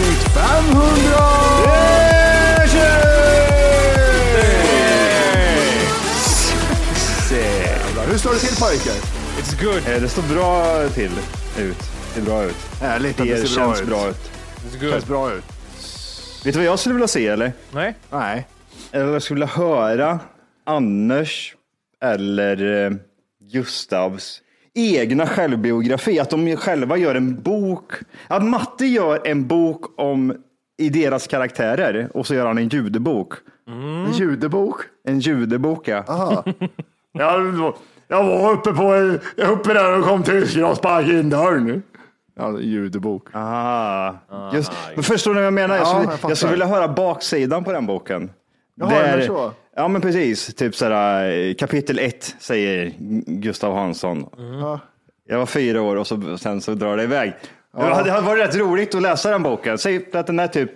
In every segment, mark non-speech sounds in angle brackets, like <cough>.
Avsnitt 500! Jävlar, Hur står det till pojkar? It's good. Eh, Det står bra till ut. Det ser bra ut. Härligt att det Det ser bra känns ut. bra ut. It's Känns good. bra ut. Vet du vad jag skulle vilja se eller? Nej. Nej. Eller jag skulle vilja höra Anders eller eh, Gustavs egna självbiografi. Att de själva gör en bok. Att Matte gör en bok om i deras karaktärer och så gör han en judebok. En judebok. En judebok ja. Aha. <laughs> jag, jag var uppe på uppe där och kom tyskarna och sparkade in dörren. Ja, judebok. Ah, just, men förstår ni vad jag menar? Jag Ja, skulle, jag skulle vilja höra baksidan på den boken. Jaha, är det så? Ja, men precis. Typ sådär, eh, kapitel 1 säger Gustav Hansson. Ja. Jag var fyra år och så, sen så drar det iväg. Hade det hade varit rätt roligt att läsa den boken. Säg att den är typ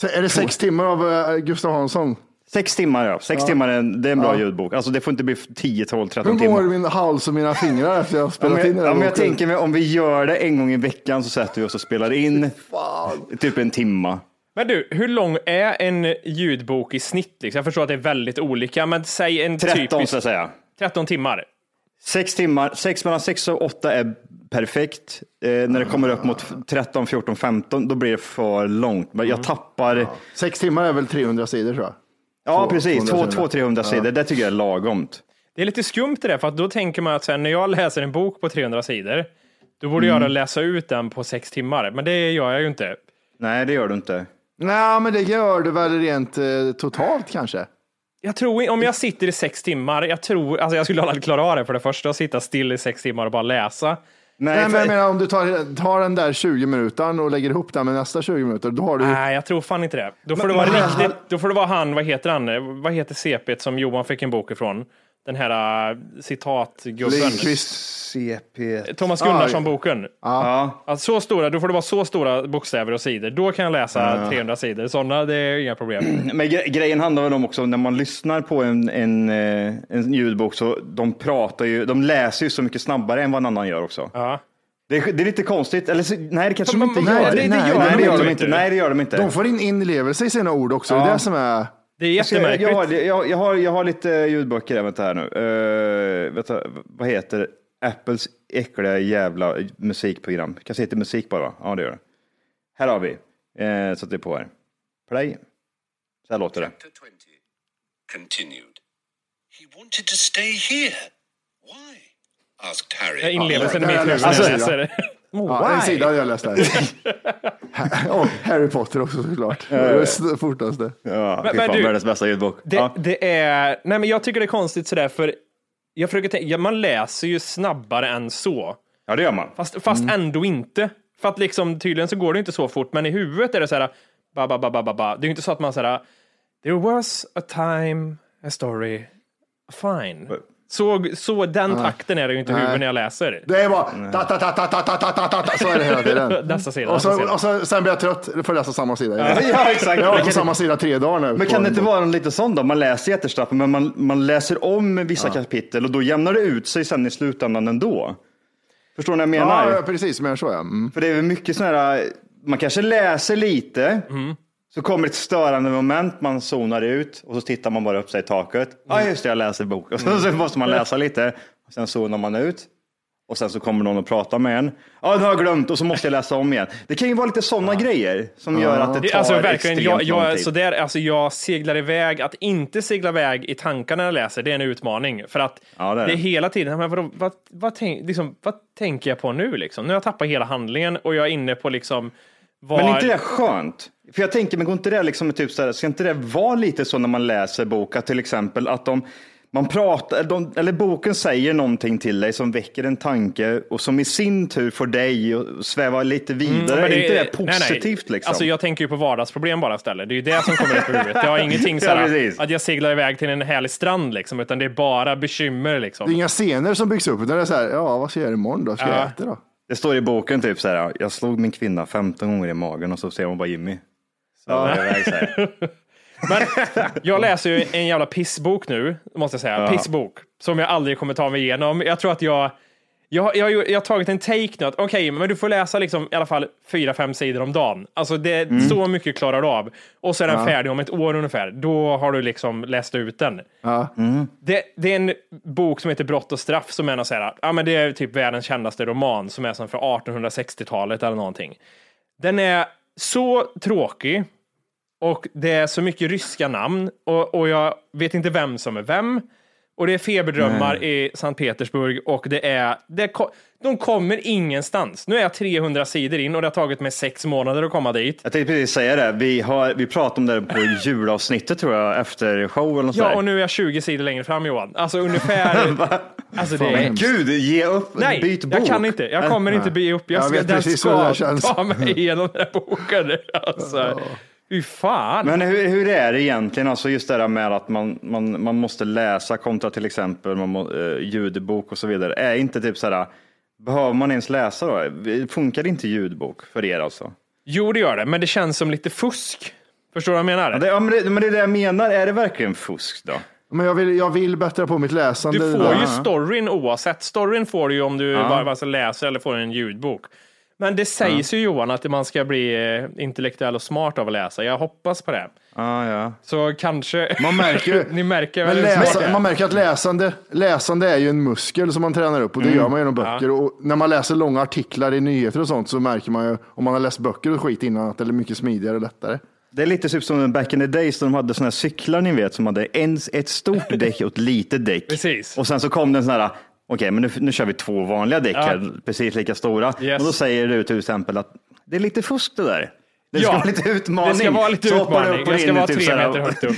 Så är det sex timmar av eh, Gustav Hansson? sex timmar. Ja. Sex timmar är en, det är en bra ljudbok. Alltså det får inte bli 10, 12, 13 Hur timmar. mår min hals och mina fingrar efter jag har Ja, spelat men, in den ja, men jag tänker mig om vi gör det en gång i veckan så sätter vi oss och spelar in typ en timma. Men du, hur lång är en ljudbok i snitt? Liksom? Jag förstår att det är väldigt olika, men säg en 13 typisk så att säga. 13 timmar. Sex timmar, sex mellan sex och åtta är perfekt. Eh, när det kommer upp mot 13, 14, 15, då blir det för långt. Men jag tappar, Sex timmar är väl 300 sidor tror jag. ja Två- precis, 200 200-300 sidor. Det tycker jag är lagomt. Det är lite skumt det där, för att då tänker man att sen när jag läser en bok på 300 sidor, då borde jag läsa ut den på sex timmar. Men det gör jag ju inte. Nej, det gör du inte. Nej, men det gör du väl rent eh, totalt kanske? Jag tror, om jag sitter i sex timmar, jag tror, alltså jag skulle aldrig klara av det för det första, att sitta still i sex timmar och bara läsa. Nej, Nej, men för, jag menar om du tar, tar den där 20 minuter och lägger ihop den med nästa 20 minuter, då har du Nej, jag tror fan inte det. Då får det vara riktigt, då får det vara han, vad heter han, vad heter CP som Johan fick en bok ifrån? Den här uh, citatgubben. Lindqvist. CP. Thomas Gunnarsson-boken. Ja. Alltså, så stora, då får det vara så stora bokstäver och sidor. Då kan jag läsa 300 sidor. Sådana, det är inga problem. <clears throat> Men gre- grejen handlar väl om också när man lyssnar på en, en, eh, en ljudbok så de pratar ju, de läser ju så mycket snabbare än vad en annan gör också. Ja. Det är, det är lite konstigt, eller så, nej det kanske de inte gör. nej, det- det nej, gör nej, de det gör inte, de. Nej, det gör de inte. De får in inlevelse i sina ord också. Det är Ja. det som är... Det är Jag, jättemärkligt. jag, har, jag, jag, har, jag har lite ljudböcker här, vänta här nu. Uh, vänta, vad heter Apples äckliga jävla musikprogram? Till musik bara? Ja, det gör det. Här har vi. Uh, sätter på här. Play. Så här låter det. Chapter 20 continued. He wanted to stay here. Why? asked Harry. Jag inlevelsen i mitt huvud när jag läser det. Oh, Ja, en sida jag läst där. <laughs> Och Harry Potter också såklart. Det var det fortaste. Ja, Men- fy men fan, du- världens bästa ljudbok. Det, Ja. det är, nej men jag tycker det är konstigt sådär för jag försöker tänka, ja, man läser ju snabbare än så. ja, det gör man. Fast, fast ändå inte. För att liksom tydligen så går det inte så fort, men i huvudet är det så här, ba, ba, ba, ba, ba, ba. Det är ju inte så att man säger there was a time, a story, fine. Så, så den takten är det ju inte i huvudet när jag läser. Det är bara ta, ta, ta, ta, ta, ta, ta, ta, ta, ta. så är det hela tiden. Nästa sida. Och, så, och så, sen blir jag trött, får jag läsa samma sida. igen. Ja, exakt. Jag har på samma sida tre dagar nu. men kan det inte vara en lite sån då? Man läser jättesnabbt, men man, man läser om vissa kapitel och då jämnar det ut sig sen i slutändan ändå. Förstår ni vad jag menar? Ja, precis. Men så ja. Mm. För det är mycket sådana här, man kanske läser lite, så kommer ett störande moment, man zonar ut och så tittar man bara upp sig i taket. Ja, just det, jag läser bok. Och <laughs> så, så måste man läsa lite, och sen zonar man ut. Och sen så kommer någon och pratar med en. Ja, det har jag glömt och så måste jag läsa om igen. Det kan ju vara lite sådana grejer som gör att det tar Alltså verkligen, extremt jag, lång jag, tid. så där, alltså jag seglar iväg, att inte segla iväg i tankarna när jag läser, det är en utmaning. För att Ja, det är det är hela tiden, men vadå, vad, vad, tänk, liksom, vad tänker jag på nu liksom? Nu har jag tappat hela handlingen och jag är inne på liksom var... Men är inte det skönt? För jag tänker, men går inte det liksom typ så här, ska inte det vara lite så när man läser bok, att till exempel att de man pratar, de, eller boken säger någonting till dig som väcker en tanke och som i sin tur får dig att sväva lite vidare. Mm, men är inte det nej, nej. positivt liksom? Alltså jag tänker ju på vardagsproblem bara istället. Det är ju det som kommer upp i huvudet. Jag har <laughs> ingenting Ja, såhär, precis. att jag seglar iväg till en härlig strand liksom, utan det är bara bekymmer liksom. Det är inga scener som byggs upp, utan det är så här, ja, vad ska jag göra imorgon då? Ska jag Ja. äta då? Det står i boken typ så här, jag slog min kvinna 15 gånger i magen och så ser hon bara Jimmy. Så ja. jag iväg så här. <laughs> Men jag läser ju en jävla pissbok nu, måste jag säga. Ja. Pissbok. Som jag aldrig kommer ta mig igenom. Jag tror att jag jag, jag, jag har tagit en take nu att okej, men du får läsa liksom i alla fall fyra, fem sidor om dagen. Alltså det är så mycket klarar du av. Och så är den färdig om ett år ungefär. Då har du liksom läst ut den. Ja. Det, det är en bok som heter Brott och straff som är någon så här, ja men det är typ världens kändaste roman som är som från 1860-talet eller någonting. Den är så tråkig och det är så mycket ryska namn och, och jag vet inte vem som är vem. Och det är feberdrömmar i Sankt Petersburg och det är, det de kommer ingenstans. Nu är jag 300 sidor in och det har tagit mig sex månader att komma dit. Jag tänkte precis säga det, vi, har, vi pratade om det på <laughs> julavsnittet tror jag, efter show eller något Ja, sådär. och nu är jag 20 sidor längre fram Johan. Alltså ungefär. <laughs> alltså det är, Men gud, ge upp, Nej, byt bok. jag kan inte. Jag kommer inte bli upp. Jag, Jag ska, vet den precis hur det där ska känns. ta mig igenom den här boken. Alltså, fy fan. Men hur, hur är det egentligen, alltså just det där med att man, man, man måste läsa kontra till exempel man må, eh, ljudbok och så vidare. Är inte typ så här, behöver man ens läsa då? Funkar inte ljudbok för er alltså? Jo, det gör det, men det känns som lite fusk. Förstår du vad jag menar? Ja, det, ja, men, det, men det är det jag menar, är det verkligen fusk då? Men jag vill, jag vill bättra på mitt läsande. Du får ju storyn oavsett. Storyn får du ju om du bara bara läser eller får en ljudbok. Men det sägs ju Johan att man ska bli eh, intellektuell och smart av att läsa. Jag hoppas på det. Ah, ja. Så kanske... Man märker <laughs> Ni märker Men väl läsa, man märker att läsande, läsande är ju en muskel som man tränar upp och det gör man genom böcker. Och när man läser långa artiklar i nyheter och sånt så märker man ju om man har läst böcker och skit innan att det är mycket smidigare och lättare. Det är lite typ som back in the days då de hade såna här cyklar ni vet som hade en, ett stort däck och ett litet däck. Precis. Och sen så kom det en sån här, okej men nu, nu kör vi två vanliga däck här, precis lika stora. Yes. Och då säger du till exempel att det är lite fusk det där. Det ska Ja, vara lite utmaning. Det ska vara lite Så hoppar du utmaning. upp och Det ska vara typ tre så meter högt upp.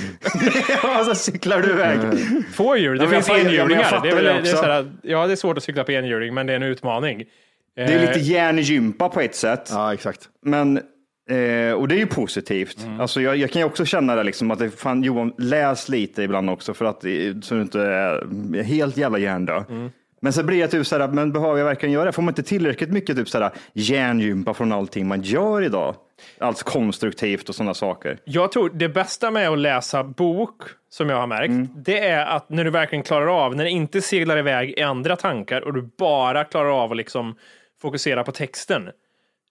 <laughs> ja, så cyklar du iväg. Två hjul, det Ja, finns ja, enhjulingar. Det är, väl, det det är också. såhär, ja, det är svårt att cykla på enhjuling, men det är en utmaning. Det är Eh, lite järngympa på ett sätt. Ja, exakt. Men, eh, och det är ju positivt. Mm. Alltså jag, jag kan ju också känna det, liksom, att det, fan, Johan, läs lite ibland också för att, eh, så du inte är helt jävla hjärndöd. Mm. Men så blir det typ såhär, men behöver jag verkligen göra det? Får man inte tillräckligt mycket typ såhär, hjärngympa från allting man gör idag? Alltså konstruktivt och sådana saker. Jag tror det bästa med att läsa bok, som jag har märkt, Mm. det är att när du verkligen klarar av, när det inte seglar iväg i andra tankar och du bara klarar av att liksom fokusera på texten.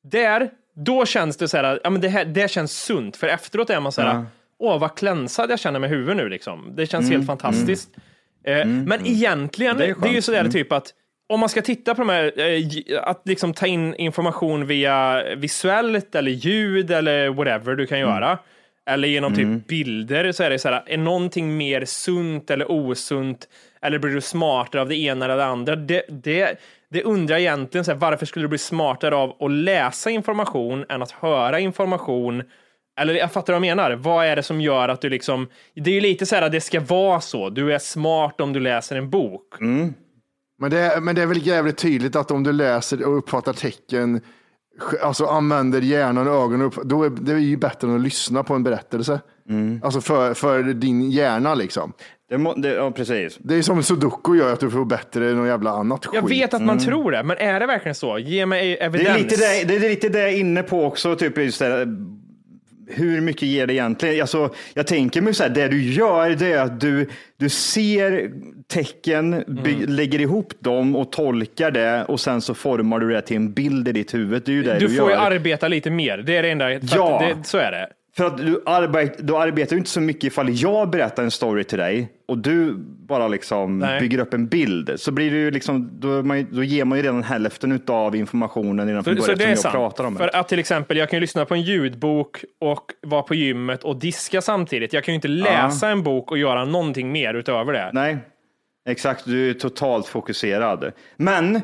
Där, då känns det så här, ja men det här, det känns sunt, för efteråt är man så här, åh vad klänsad jag känner med huvudet nu liksom. Det känns helt fantastiskt. Eh, men egentligen, Det det är är, skönt. ju sådär typ att om man ska titta på de här, eh, att liksom ta in information via visuellt eller ljud eller whatever du kan göra. eller genom typ Mm. bilder så är det så här, är någonting mer sunt eller osunt eller blir du smartare av det ena eller det andra? Det, det, det undrar jag egentligen, så här, varför skulle du bli smartare av att läsa information än att höra information? Eller jag fattar vad jag menar. Vad är det som gör att du liksom, det är ju lite så här att det ska vara så. Du är smart om du läser en bok. Men det, är, men det är väl jävligt tydligt att om du läser och uppfattar tecken, alltså använder hjärnan och ögonen, upp, då är det är ju bättre än att lyssna på en berättelse. Mm. Alltså för, för din hjärna liksom. Det må, det, ja, precis. Det är som sudoku gör att du får bättre än något jävla annat Jag skit. vet att man tror det, men är det verkligen så? Ge mig Mm. Det evidens. är, lite det, det är lite det jag är inne på också, typ just det, hur mycket ger det egentligen? Alltså, jag tänker mig så här, det du gör det är att du, du ser tecken, by, Mm. lägger ihop dem och tolkar det och sen så formar du det till en bild i ditt huvud. Det är ju det Du du, får ju gör. arbeta lite mer. Det är det enda. Ja. Det, så är det. För att du, arbet, du arbetar ju inte så mycket ifall jag berättar en story till dig och du bara liksom Nej. bygger upp en bild. Så blir det ju liksom, då, man, då ger man ju redan hälften av informationen redan från Så, så början det som är jag sant. pratar om. För att till exempel, jag kan ju lyssna på en ljudbok och vara på gymmet och diska samtidigt. Jag kan ju inte läsa en bok och göra någonting mer utöver det. Nej, exakt. Du är totalt fokuserad. Men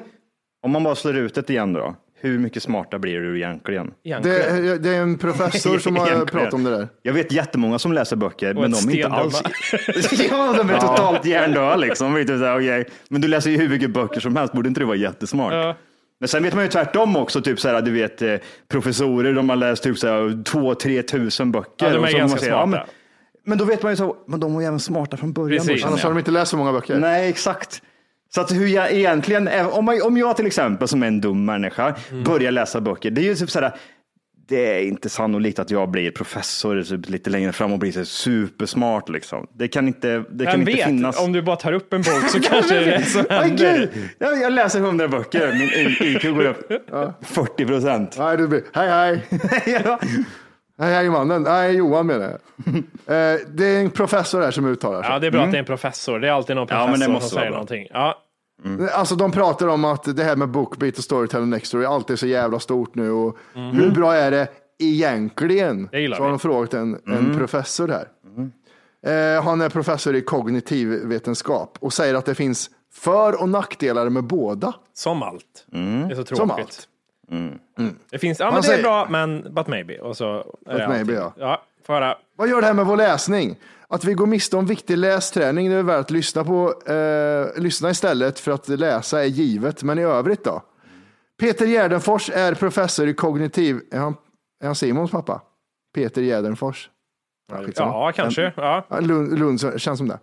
om man bara slår ut det igen då. Hur mycket smartare blir du egentligen? Egentligen. Det, är- det är en professor som har <laughs> pratat om det där. Jag vet jättemånga som läser böcker, men de är inte alls... <laughs> <laughs> ja, de är totalt hjärndöda liksom. Okej. Men du läser ju hur mycket böcker som helst, borde inte du vara jättesmart? Ja. Men sen vet man ju tvärtom också, typ så här, du vet eh, professorer, de har läst typ så här, två, tre tusen böcker. Ja, de är Och så ganska man säger, ja, men, smarta. men då vet man ju så, men de var ju även smarta från början. Precis. Annars jag. har de inte läst så många böcker. Nej, exakt. Så att hur jag egentligen, om, man, om jag till exempel som är en dum människa Mm. börjar läsa böcker, det är ju typ sådär, det är inte sannolikt att jag blir professor typ lite längre fram och blir så supersmart. Liksom. Det kan inte, det kan Vem inte vet? finnas. Om du bara tar upp en bok så <laughs> kanske det är det som händer. gud. jag, jag läser hundra böcker, min IQ går upp <laughs> 40 procent. Hej hej. <laughs> ja. Hej hej mannen. Nej, Johan menar jag. <laughs> Eh, det är en professor här som uttalar sig. Ja, det är bra att det är en professor. Det är alltid någon Mm. Ja, men det professor måste som säger bra. någonting. Ja. Alltså de pratar om att det här med Bookbeat och Storytel och Nextory alltid är så jävla stort nu och hur bra är det egentligen? Det så har de frågat en, en professor här. Eh, han är professor i kognitiv vetenskap och säger att det finns för och nackdelar med båda. Som allt. Det är så tråkigt. Som allt. Det finns, ja men det är säger- bra, men but maybe. Och så är det maybe, allting. ja. Ja, får höra. Vad gör det här med vår läsning? Att vi går miste om viktig lästräning, det är värt att lyssna på. Eh, lyssna istället för att läsa är givet, men i övrigt då? Peter Gärdenfors är professor i kognitiv... Är han, är han Simons pappa? Peter Gärdenfors? Ja. Ja, kanske. Ja. Ja, Lund, Lund känns som det.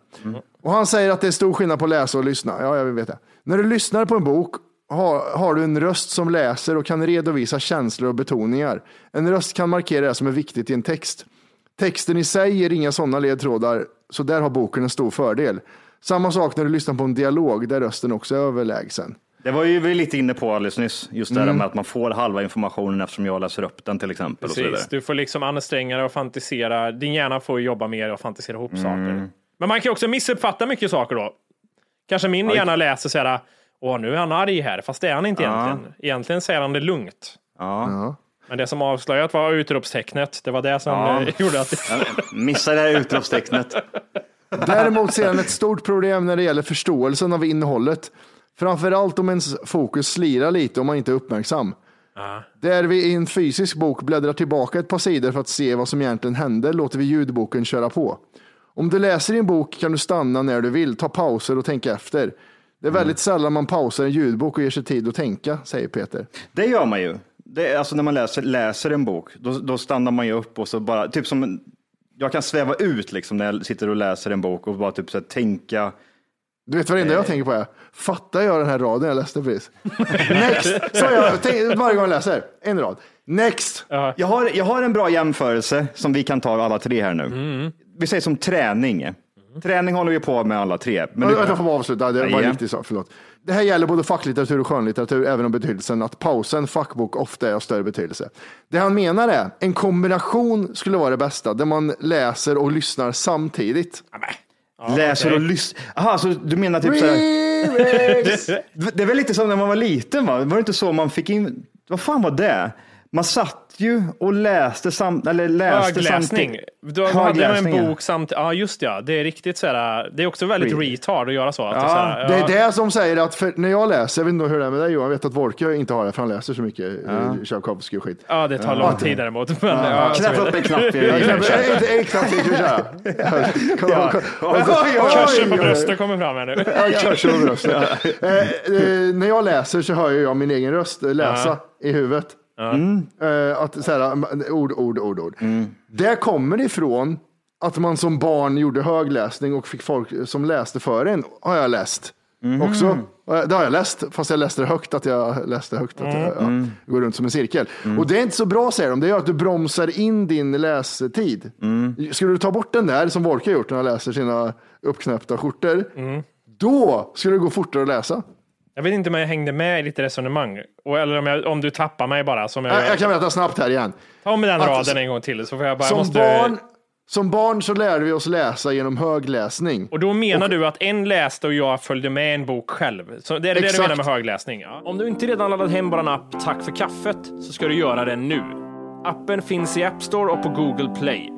Och han säger att det är stor skillnad på läsa och lyssna. Ja, jag vet det. När du lyssnar på en bok har, har du en röst som läser och kan redovisa känslor och betoningar. En röst kan markera det som är viktigt i en text. Texten i sig ger inga sådana ledtrådar, så där har boken en stor fördel. Samma sak när du lyssnar på en dialog där rösten också är överlägsen. Det var ju vi lite inne på alldeles nyss, just det Mm. här med att man får halva informationen eftersom jag läser upp den till exempel. Och så vidare. Precis. Du får liksom anstränga dig och fantisera. Din hjärna får jobba mer och fantisera ihop Mm. saker. Men man kan ju också missuppfatta mycket saker då. Kanske min hjärna läser så här, åh nu är han arg här, fast det är han inte egentligen. Egentligen säger han det lugnt. Ja. Men det som avslöjat var utropstecknet. Det var det som Ja. eh, <laughs> gjorde att... Missa det här utropstecknet. Däremot ser han ett stort problem när det gäller förståelsen av innehållet. Framförallt om ens fokus slirar lite om man inte är uppmärksam. Där vi i en fysisk bok bläddrar tillbaka ett par sidor för att se vad som egentligen hände låter vi ljudboken köra på. Om du läser i en bok kan du stanna när du vill, ta pauser och tänka efter. Det är väldigt sällan man pausar en ljudbok och ger sig tid att tänka, säger Peter. Det gör man ju. Det är, alltså när man läser, läser en bok, då, då stannar man ju upp och så bara, typ som, en- jag kan sväva ut liksom när jag sitter och läser en bok och bara typ så här, tänka. Du vet vad det enda jag tänker på är, fattar jag den här raden jag läste precis? <laughs> Next! Så jag tänker, varje gång jag läser, en rad. Next! Jag har, jag har en bra jämförelse som vi kan ta alla tre här nu. Vi säger som träning. Träning håller vi på med alla tre. Men Men du- jag får bara avsluta, det var en Ja. sak, förlåt. Det här gäller både facklitteratur och skönlitteratur, även om betydelsen att pausen, fackbok, ofta är av större betydelse. Det han menar är, en kombination skulle vara det bästa, där man läser och lyssnar samtidigt. läser och lyssnar. Jaha, så du menar typ så här. <laughs> Det är väl lite som när man var liten, va? Var det inte så man fick in, vad fan var det? Man satt ju och läste, sam, eller läste Högläsning. samtidigt. Du hade man en ja. bok samt, ja just ja, det är riktigt så här, det är också väldigt Read. retard att göra så. Att Ja, det, är så här, Det ja. är det som säger att för, när jag läser, jag vet inte hur det är med dig Johan, jag vet att Wolke inte har det för han läser så mycket ja. Tchaikovsky och skit. Ja, det tar lång tid däremot. Men, ja, Knäpp upp en knapp. <laughs> en knapp till, <laughs> köra? Ja. Kursen på bröstet kommer fram här nu. Ja, kursen på bröstet. <laughs> Eh, eh, när jag läser så hör jag min egen röst eh, läsa i huvudet. Eh, att så här, ord, ord, ord, ord. Det kommer ifrån att man som barn gjorde högläsning och fick folk som läste för en, har jag läst också. Eh, Det har jag läst, fast jag läste det högt, att jag läste högt. Att jag, ja, går runt som en cirkel. Och det är inte så bra säger de, det gör att du bromsar in din lästid. Skulle du ta bort den där, som Wolke har gjort när han läser sina uppknäppta skjortor, då skulle det gå fortare att läsa. Jag vet inte om jag hängde med i ditt resonemang. Och, eller om, jag, om du tappar mig bara. Som jag, Jag, jag kan berätta snabbt här igen. Ta med den att- raden en gång till. Så får jag bara, jag Som, måste, barn, som barn så lärde vi oss läsa genom högläsning. Och då menar du att en läste och jag följde med en bok själv. Så det är det du Exakt. menar med högläsning? Ja. Om du inte redan laddat hem vår app Tack för kaffet så ska du göra det nu. Appen finns i App Store och på Google Play.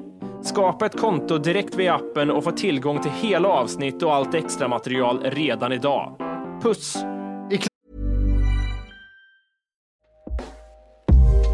Skapa ett konto direkt via appen och få tillgång till hela avsnitt och allt extra material redan idag. Puss!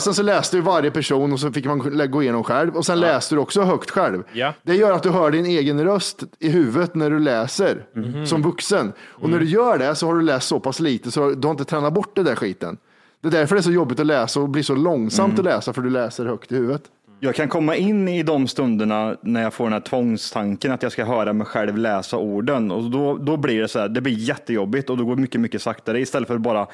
Sen så läste du varje person och så fick man gå igenom själv och sen läste du också högt själv. Ja. Det gör att du hör din egen röst i huvudet när du läser som vuxen. Och när du gör det så har du läst så pass lite så du har inte tränat bort det där skiten. Det är därför det är så jobbigt att läsa och blir så långsamt att läsa för du läser högt i huvudet. Jag kan komma in i de stunderna när jag får den här tvångstanken att jag ska höra mig själv läsa orden och då, då blir det så här, det blir jättejobbigt och då går mycket, mycket saktare istället för att bara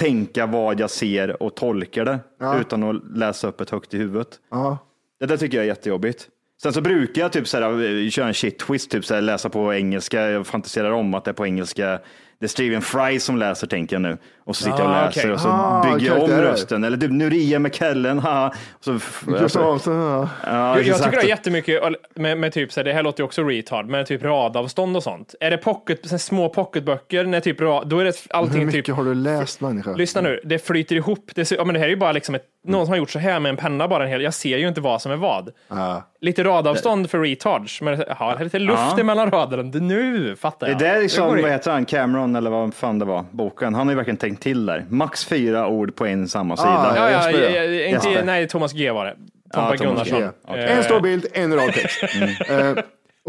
tänka vad jag ser och tolka det utan att läsa upp ett högt i huvudet. Ja. Det där tycker jag är jättejobbigt. Sen så brukar jag typ så här, eh, köra en shit twist, typ så här, läsa på engelska. Jag fantiserar om att det är på engelska. Det är Steven Fry som läser tänker jag nu. Och så sitter jag och Ah, läser okej. och så Ah, bygger jag om rösten. Eller typ nu är det Ian McKellen, haha. Och Så, Gustav Hansson, ja. ja, Jag, jag exakt. tycker det är jättemycket med, med typ, så här, det här låter ju också retard, med typ radavstånd och sånt. Är det pocket, så här, små pocketböcker, när typ, då är det Hur allting mycket typ har du läst människa? Lyssna nu, det flyter ihop. Det, ja, men det här är ju bara liksom ett, någon som har gjort så här med en penna bara en hel. Jag ser ju inte vad som är vad. Ja. Lite radavstånd för retards. Men ja, det lite luft Ja. emellan raderna. Det- Nu fattar Det jag. där är går som, in. vad heter han, Cameron eller vad fan det var, boken. Han har ju verkligen tänkt till där. Max fyra ord på en samma sida. Ah, Ja, ja, ja, ja. inte, nej, Thomas G var det. Tompa Ja, Thomas G. Gunnarsson. Eh, En stor bild, en rad text. Eh,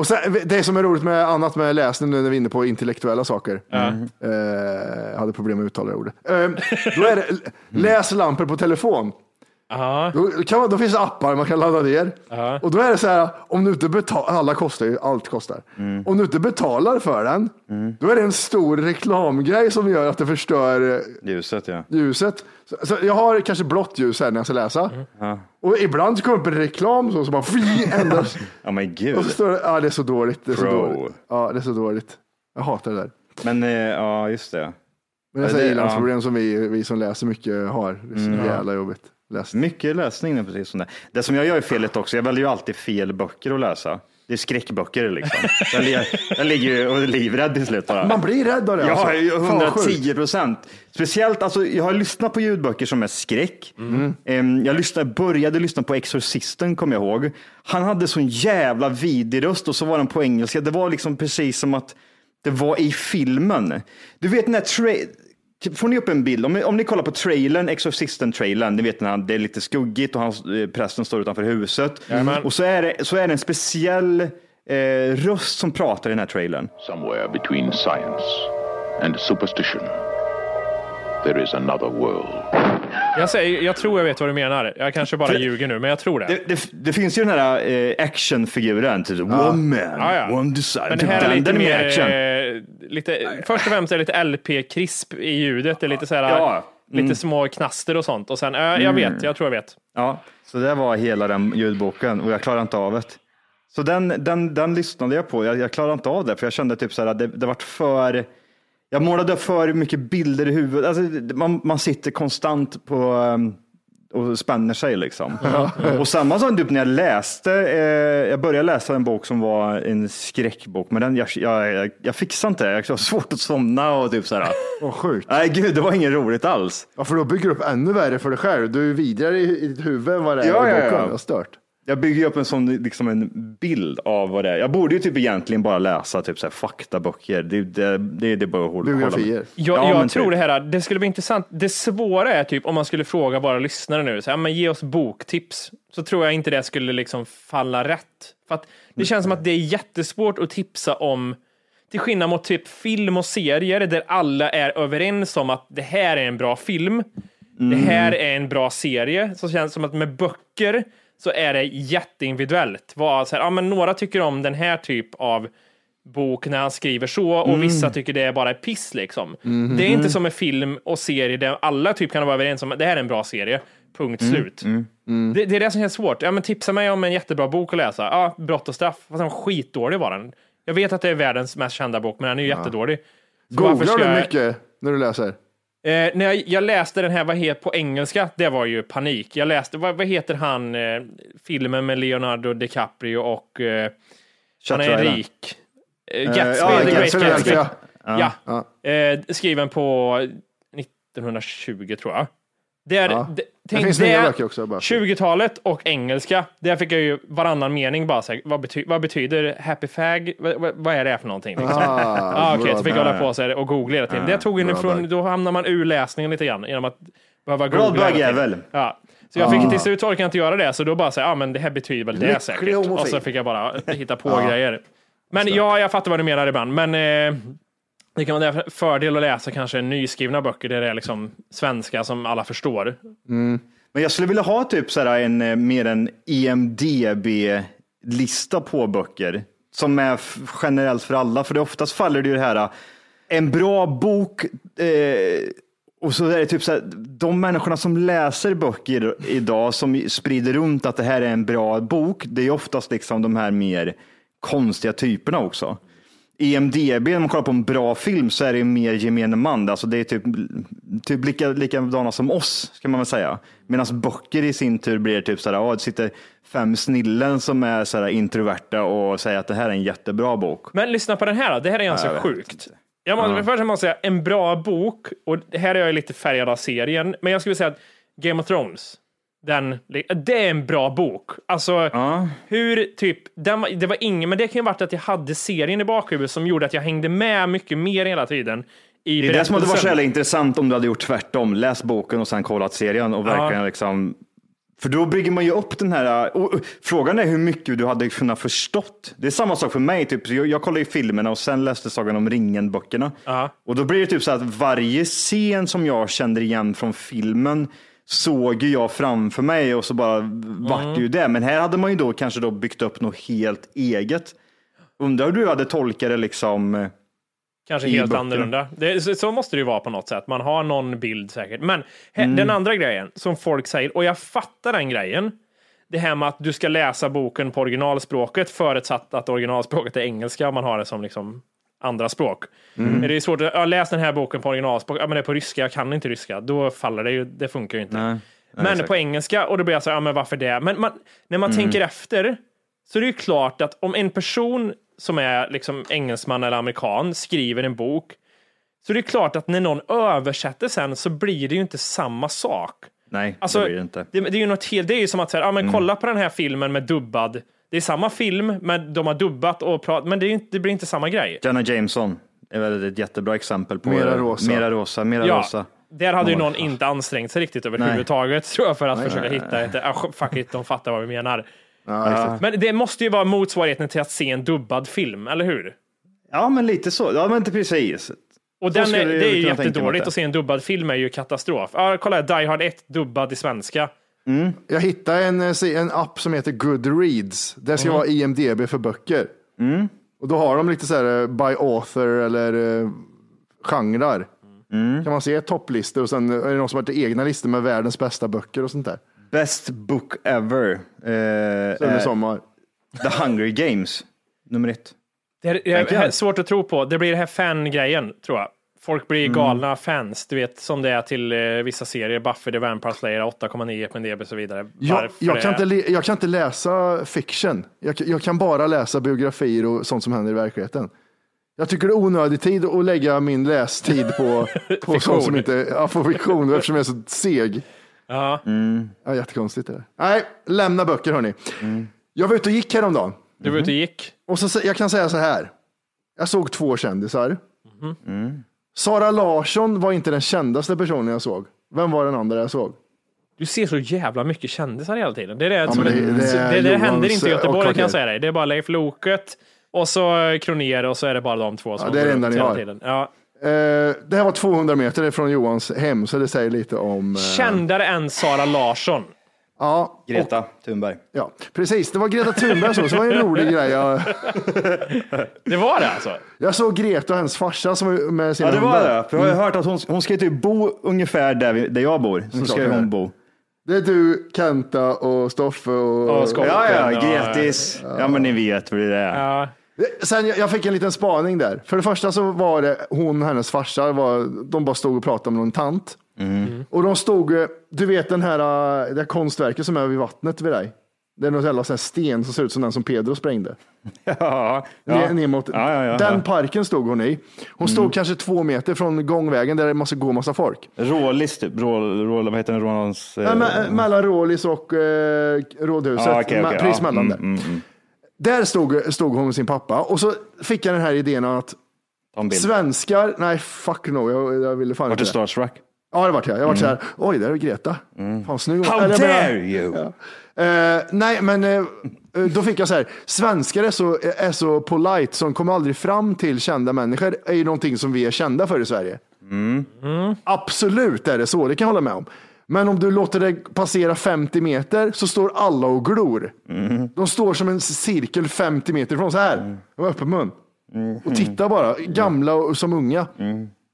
och sen, det som är roligt med annat med läsning nu när vi är inne på intellektuella saker. Eh, jag hade problem med att uttala det ordet. Eh, då är det läslampor på telefon. Ja, Då, kan man, då finns det appar man kan ladda ner. Och då är det så här, om du inte betalar, alla kostar ju, allt kostar. Om du inte betalar för den, då är det en stor reklamgrej som gör att det förstör eh, Ljuset ja. ljuset. Så, så jag har kanske blått ljus här när jag ska läsa. Och ibland så kommer det upp en reklam så, så bara fy, ändras. <laughs> Ja men gud. Och så står det, ja det är så dåligt. Det är så dåligt. Ja, det är så dåligt. Jag hatar det där. Men eh, ja, just det. Men det är Ja, det- ilandsproblem som vi, vi som läser mycket har. Det är så jävla jobbigt. Läs. Mycket läsning är precis som det. Det som jag gör är felet också, jag väljer ju alltid fel böcker att läsa. Det är skräckböcker liksom. Jag, li- jag ligger ju och är livrädd till slut bara. Man blir rädd av det. Har alltså. ju Fan, vad sjukt. 110 procent. Speciellt, alltså, jag har lyssnat på ljudböcker som är skräck. Mm. Jag lyssnade, började lyssna på Exorcisten, kommer jag ihåg. Han hade sån jävla vidrig röst och så var den på engelska. Det var liksom precis som att det var i filmen. Du vet den Typ, Får ni upp en bild, om ni, om ni kollar på trailern, Exorcisten-trailern, ni vet när han- det är lite skuggigt och hans, eh, prästen står utanför huset. Och så är, det, så är det en speciell eh, röst som pratar i den här trailern. Somewhere between science and superstition, there is another world. Jag, säger, jag tror jag vet vad du menar. Jag kanske bara ljuger nu, men jag tror det. Det, det, det finns ju den här eh, actionfiguren, typ one man, Ja, ja. one design. Men det Typ här är den- lite den mer, action. eh, lite, först och främst är det lite LP-krisp i ljudet. Det är lite så här, Ja. Mm. lite små knaster och sånt. Och sen, eh, jag vet, jag tror jag vet. Ja, så det var hela den ljudboken och jag klarade inte av det. Så den, den, den lyssnade jag på. Jag, jag klarade inte av det för jag kände typ så här det, det vart för. Jag målade för mycket bilder i huvudet. Alltså, man, man sitter konstant på um, och spänner sig liksom. och samma som typ när jag läste. Eh, jag började läsa en bok som var en skräckbok, men den, jag, jag, jag, fixade inte det. Jag har svårt att somna och typ så här. Vad sjukt. Nej, gud, det var inget roligt alls. Ja, för då bygger du upp ännu värre för dig själv. Du är vidare i, ditt huvud än vad det är Ja, i ja, boken. ja. Har stört. Jag bygger upp en sån liksom en bild av vad det är. Jag borde ju typ egentligen bara läsa typ så här faktaböcker. Det, det, det, det är bara hålla Biografier. hålla- Jag, Ja, jag tror typ. det här, det skulle bli intressant. Det svåra är typ om man skulle fråga våra lyssnare nu, så här, men ge oss boktips, så tror jag inte det skulle liksom falla rätt. För att det känns som att det är jättesvårt att tipsa om, till skillnad mot typ film och serier där alla är överens om att det här är en bra film, det här är en bra serie, så känns det som att med böcker så är det jätteindividuellt. Vad, så här, ja, men några tycker om den här typ av bok när han skriver så och vissa tycker det är bara piss liksom. Det är inte som med film och serie där alla typ kan vara överens om att det här är en bra serie. Punkt slut. Det, det är det som känns svårt. Ja, men tipsa mig om en jättebra bok att läsa. Ja, Brott och straff. Den var skitdålig var den. Jag vet att det är världens mest kända bok, men den är ju jättedålig. Så Googlar du mycket när du läser? Eh, när jag, jag läste den här, vad heter på engelska, det var ju panik. Jag läste, vad, vad heter han, eh, filmen med Leonardo DiCaprio och eh, han är rik. Eh, Gatsby, ja, The Great Gatsby, Gatsby. ja. Ja. Eh, skriven på 1920 tror jag. Det, är, Ja. det, Det tänk finns det, nya böcker också. Bara. 20-talet och engelska. Där fick jag ju varannan mening bara så här, vad, bety, vad betyder happy fag? Vad, vad, är det för någonting? Liksom? Ah, <laughs> Ah, Okej, bra. så fick jag hålla på så här och googla hela tiden. det tog in bra ifrån, bög. då hamnar man ur läsningen lite grann genom att behöva Bra googla. tiden. bögjävel. Ja. Så jag fick till slut orkade jag inte göra det, så då bara säga, ja ah, men det här betyder väl det säkert. homofil. Och så fick jag bara <laughs> hitta på grejer. Men ja, jag fattar vad du menar ibland. Men eh, det kan vara en fördel att läsa kanske nyskrivna böcker där det är liksom svenska som alla förstår. Mm. Men jag skulle vilja ha typ så här en eh, mer en EMDB-lista på böcker som är generellt för alla. För det oftast faller det ju det här, eh, en bra bok eh, och så är det typ så här, de människorna som läser böcker idag som sprider runt att det här är en bra bok, det är oftast liksom de här mer konstiga typerna också. IMDB, när man kollar på en bra film så är det mer gemene man. Alltså det är typ, typ lika, likadana som oss, ska man väl säga. Medan böcker i sin tur blir typ sådär, oh, det sitter fem snillen som är sådär introverta och säger att det här är en jättebra bok. Men lyssna på den här då. Det här är ganska jag sjukt. Jag måste, Först måste jag säga, en bra bok, och här är jag lite färgad av serien, men jag skulle säga att Game of Thrones, den, det är en bra bok. Alltså, hur typ, den det var ingen, men det kan ju varit att jag hade serien i bakhuvudet som gjorde att jag hängde med mycket mer hela tiden. I Det är det som hade varit så jävla intressant om du hade gjort tvärtom. Läst boken och sen kollat serien och verkligen liksom för då bygger man ju upp den här, frågan är hur mycket du hade kunnat förstått. Det är samma sak för mig, typ. jag, jag kollade ju filmerna och sen läste Sagan om ringen-böckerna. Och då blir det typ så att varje scen som jag kände igen från filmen såg ju jag framför mig och så bara vart det ju det. Men här hade man ju då kanske då byggt upp något helt eget. Undrar hur du hade tolkat det liksom. eh, Kanske helt böckerna. annorlunda. Det, så, så måste det ju vara på något sätt. Man har någon bild säkert. Men he, Mm. den andra grejen som folk säger, och jag fattar den grejen. Det här med att du ska läsa boken på originalspråket förutsatt att originalspråket är engelska man har det som liksom andra språk. Mm. Det är svårt att ja, läs den här boken på originalspråk. Ja, men det är på ryska, jag kan inte ryska. Då faller det ju. Det funkar ju inte. Nej. men exakt. på engelska, och då blir jag så här, ja men varför det? Men man, när man Mm. tänker efter så är det ju klart att om en person som är liksom engelsman eller amerikan skriver en bok så det är klart att när någon översätter sen så blir det ju inte samma sak. Nej, Alltså, det blir det inte. Det, det är ju något helt, det är ju som att säga, ja men Mm. kolla på den här filmen med dubbad. Det är samma film, men de har dubbat och pratat, men det, inte, det blir inte samma grej. Jenna Jameson är väl ett jättebra exempel på Mera rosa. Mera rosa, mera Ja, rosa. där hade ju någon inte ansträngt sig riktigt överhuvudtaget tror jag för att Nej, försöka nej, hitta ett, ah, fuck it, de fattar vad vi menar. Ja. Men det måste ju vara motsvarigheten till att se en dubbad film, eller hur? Ja, men lite så. Ja, men inte precis. Och Så den är, det är ju jättedåligt att se en dubbad film är ju katastrof. Ja, kolla Die Hard 1 dubbad i svenska. Jag hittade en, eh, en app som heter Goodreads. Det ska Mm. vara IMDB för böcker. Och då har de lite så här eh, by author eller uh, genrer. Mm. Kan man se topplistor och sen är det någon som har varit egna listor med världens bästa böcker och sånt där. Best book ever. Eh, sommar. The Hunger Games, nummer ett. Det är, det är svårt att tro på. Det blir den här fan-grejen, tror jag. Folk blir Mm. galna fans, du vet som det är till eh, vissa serier. Buffy the Vampire Slayer, 8,9 på DB och så vidare. Jag, jag, kan det- inte, jag kan inte läsa fiction. Jag, jag kan bara läsa biografier och sånt som händer i verkligheten. Jag tycker det är onödig tid att lägga min lästid på, <laughs> på sånt som inte, ja, på fiktion eftersom jag är så seg. Ja. Ja, jättekonstigt det där. Nej, lämna böcker hörni. Jag var ute och gick häromdagen. Du var ute och gick. Och så, jag kan säga så här. Jag såg två kändisar. Sara Larsson var inte den kändaste personen jag såg. Vem var den andra jag såg? Du ser så jävla mycket kändisar hela tiden. Det är det, som men är- det- det det, det Johans, händer inte i Göteborg kan jag säga dig. Det är bara Leif Loket och så Kronér och så är det bara de två som Ja, det är det enda ni har. tiden. Ja. Eh, det här var 200 meter från Johans hem, så det säger lite om... eh, Kändare än Sara Larsson. Ja, Greta Thunberg. ja, precis. Det var Greta Thunberg så, så det var en rolig grej. Jag, Det var det alltså? jag såg Greta och hennes farsa som var med sina Ja, det var hundar. det. För jag har hört att hon, hon ska typ bo ungefär där, vi, där jag bor. Så ska det hon bo. Det är du, Kenta och Stoffe och... Och Skotten, Ja, ja, ja. Gretis. Ja, men ni vet hur det är. Ja. Sen jag, jag fick en liten spaning där. För det första så var det hon och hennes farsa, var, de bara stod och pratade med någon tant. Och de stod, eh, du vet den här, eh, det här konstverket som är vid vattnet vid dig. Det är någon jävla sån sten som ser ut som den som Pedro sprängde. <laughs> Ja, ja. ner mot, Ja, ja, ja, den parken stod hon i. Hon stod kanske två meter från gångvägen där det måste gå massa folk. Rålis typ. Rå, rå, vad heter den? Rålans... Ja, me- mellan Rålis och eh, Rådhuset. Okej, Me- okej. Precis mellan mm, där. mm, mm. Där stod, stod hon med sin pappa och så fick jag den här idén att svenskar, nej fuck no, jag, jag ville fan Vart inte du det. starstruck? Ja, det vart jag. Jag vart så här, oj, där är Greta. Fan, snygg. How Eller jag menar- dare you! Eh, nej, men eh, då fick jag så här, svenskar är så, är så polite som kommer aldrig fram till kända människor, är ju någonting som vi är kända för i Sverige. Absolut är det så, det kan jag hålla med om. Men om du låter det passera 50 meter så står alla och glor. De står som en cirkel 50 meter ifrån, så här, med öppen mun. Och tittar bara, gamla och som unga.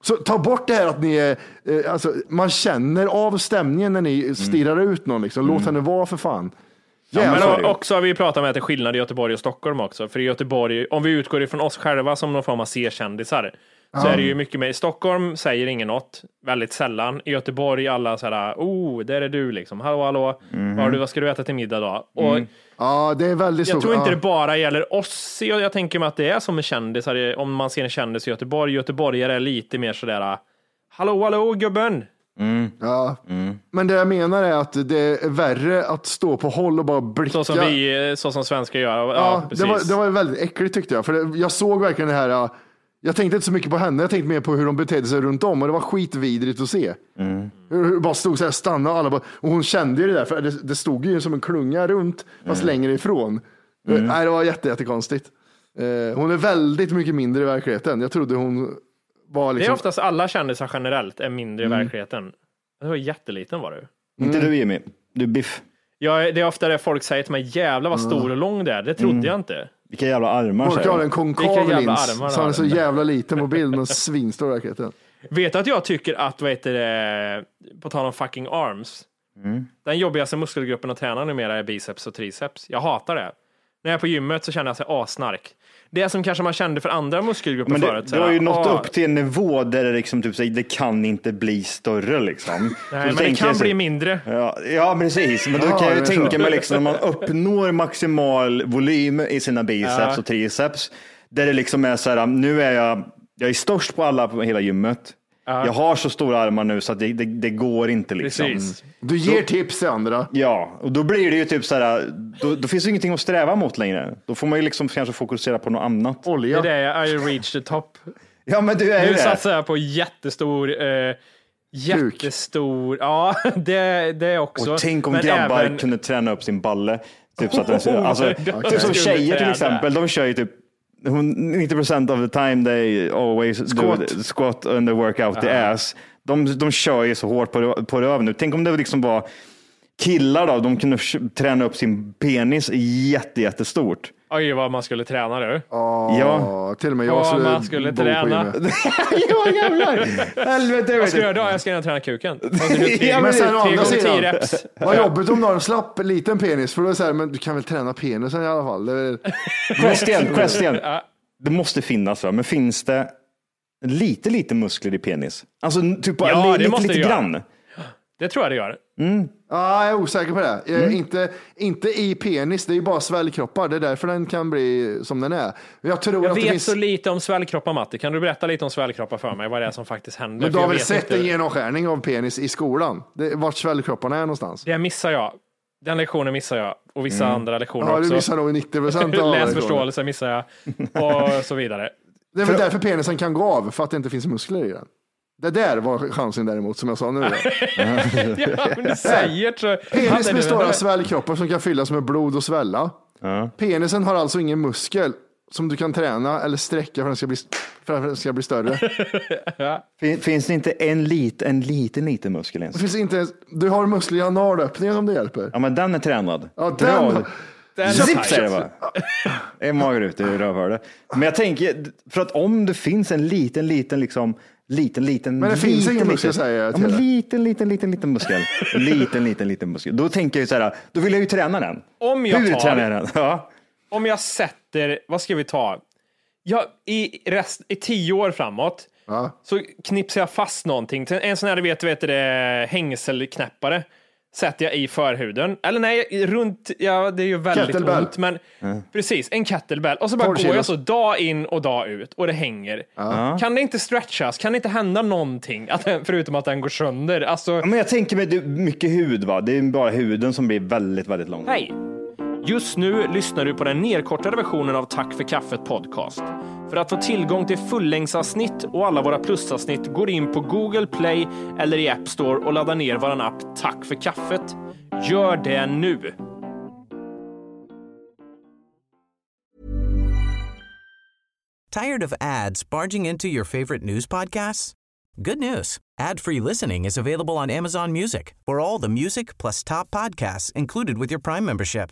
Så ta bort det här att ni är, eh, alltså, man känner av stämningen när ni stirrar ut någon. Liksom. Låt henne vara för fan. Men Jävlar. o- också har vi pratat om att det är skillnad i Göteborg och Stockholm också. För i Göteborg, om vi utgår ifrån oss själva som någon form av C-kändisar, så är det ju mycket mer. I Stockholm säger ingen något, väldigt sällan. I Göteborg alla så här, oh, där är du liksom. Hallå, hallå, vad, har du, vad ska du äta till middag då? Och Ja, det är väldigt jag tror inte ja. det bara gäller oss. Jag, jag tänker mig att det är som med kändisar, om man ser en kändis i Göteborg. Göteborgare är lite mer sådär, hallå, hallå, gubben. Ja. Men det jag menar är att det är värre att stå på håll och bara blicka. Så som vi, så som svenskar gör. Ja, Ja, det, var, det var väldigt äckligt tyckte jag. För det, jag såg verkligen det här. Ja, Jag tänkte inte så mycket på henne, jag tänkte mer på hur de betedde sig runt om och det var skitvidrigt att se. Hur, hur det bara stod så här, stanna och alla bara, och hon kände ju det där, för det, det stod ju som en klunga runt, fast längre ifrån. Eh, Nej, det var jätte, jättekonstigt. Eh, hon är väldigt mycket mindre i verkligheten. Jag trodde hon var Det är liksom... oftast alla kändisar generellt är mindre Mm. i verkligheten. Det var jätteliten var du. Inte du Jimmy. Du är biff. Ja, det är ofta det folk säger till mig, jävlar vad stor och lång det är. Det trodde Mm. jag inte. Vilka jävla armar säger har en konkav Vilka jävla lins, armar så han är så jävla liten på bild, men svinstor verkligheten. Vet du att jag tycker att, vad heter det, på tal om fucking arms, Mm. den jobbigaste muskelgruppen att träna numera är biceps och triceps. Jag hatar det. När jag är på gymmet så känner jag sig asnark. Det som kanske man kände för andra muskelgrupper Men förut. det, så du har ju nått ah, upp till en nivå där det liksom typ säger det kan inte bli större liksom. <laughs> Nej, men det kan så- bli mindre. Ja, ja, precis. Men då Ja, kan jag tänka mig liksom när man uppnår maximal volym i sina biceps Ja. och triceps. Där det liksom är så här, nu är jag, jag är störst på alla på hela gymmet. Jag har så stora armar nu så att det, det, det går inte liksom. Precis. Du ger tips till andra. Ja, och då blir det ju typ så här, då, då finns det ingenting att sträva mot längre. Då får man ju liksom kanske fokusera på något annat. Det Olja. är det, I reached the top. <laughs> Ja, men du är Nu det. satsar jag på jättestor, eh, jättestor, ja <laughs> det, det också. Och tänk om Men grabbar även- kunde träna upp sin balle. Typ, så att den, <laughs> alltså, de typ som tjejer till exempel, de kör ju typ 90% of the time they always Squat. do the squat and they work out the ass. De, de kör ju så hårt på, på röven nu. Tänk om det liksom var killar då, de kunde träna upp sin penis jätte, jättestort. Oj, vad man skulle träna du. Ja. Till och med jag Ja, skulle, man skulle bo på träna. gymmet. <laughs> ja jävlar! Helvete! jag Vad ska jag göra då? Jag ska gärna träna kuken. <laughs> Ja, Men sen å andra sidan, vad jobbigt om du har en slapp liten penis. För då är det så här, men du kan väl träna penisen i alla fall. Det är, väl- <laughs> Question, question. Det måste finnas, va? men finns det lite, lite muskler i penis? Alltså typ bara Ja, lite, måste lite grann. Det tror jag det gör. Ja, jag är osäker på det. Mm. inte, inte i penis, det är ju bara svällkroppar. Det är därför den kan bli som den är. Jag tror Jag att det vet finns... så lite om svällkroppar Matti. Kan du berätta lite om svällkroppar för mig? Vad det är som faktiskt händer? Men du har väl sett inte. en genomskärning av penis i skolan? Det, vart svällkropparna är någonstans? Det missar jag. Den lektionen missar jag. Och vissa andra lektioner Mm. Ja, också. du missar nog 90 procent av <laughs> Läsförståelse missar jag. Och så vidare. Det är väl därför penisen kan gå av, för att det inte finns muskler i den. Det där var chansen däremot, som jag sa nu. <laughs> Ja, men du säger så. Penis består av svällkroppar som kan fyllas med blod och svälla. Penisen har alltså ingen muskel som du kan träna eller sträcka för att den ska bli, för att den ska bli större. <laughs> Fin- Finns det inte en liten, en liten, liten muskel ens? Det finns inte ens, du har muskler i analöppningen om det hjälper. Ja, men den är tränad. Ja, Dra. den, Zipp säger det bara. Är mager ut i rövhålet. Men jag tänker, för att om det finns en liten, liten, liksom, liten, liten. Men det liten, finns ingen muskel, säger jag Ja, till men dig. liten, liten, liten, liten muskel. <laughs> Liten, liten, liten muskel. Då tänker jag ju så här, då vill jag ju träna den. Om jag Hur tar- tränar jag den? Ja. Om jag sätter, vad ska vi ta? Ja, i, rest, I tio år framåt Ja. så knipsar jag fast någonting. En sån här, du vet, vet det, hängselknäppare sätter jag i förhuden. Eller nej, runt, ja det är ju väldigt Kettlebell. ont, men precis, en kettlebell. Och så bara 12 går jag så dag in och dag ut och det hänger. Kan det inte stretchas? Kan det inte hända någonting? Att, den- förutom att den går sönder? Alltså, Ja, Men jag tänker mig, det är mycket hud va? Det är bara huden som blir väldigt, väldigt lång. Hej! Just nu lyssnar du på den nedkortade versionen av Tack för kaffet podcast. För att få tillgång till fullängdsavsnitt och alla våra plusavsnitt går in på Google Play eller i App Store och laddar ner vår app Tack för kaffet. Gör det nu! Tired of ads barging into your favorite news podcasts? Good news. Ad-free listening is available on Amazon Music for all the music plus top podcasts included with your Prime membership.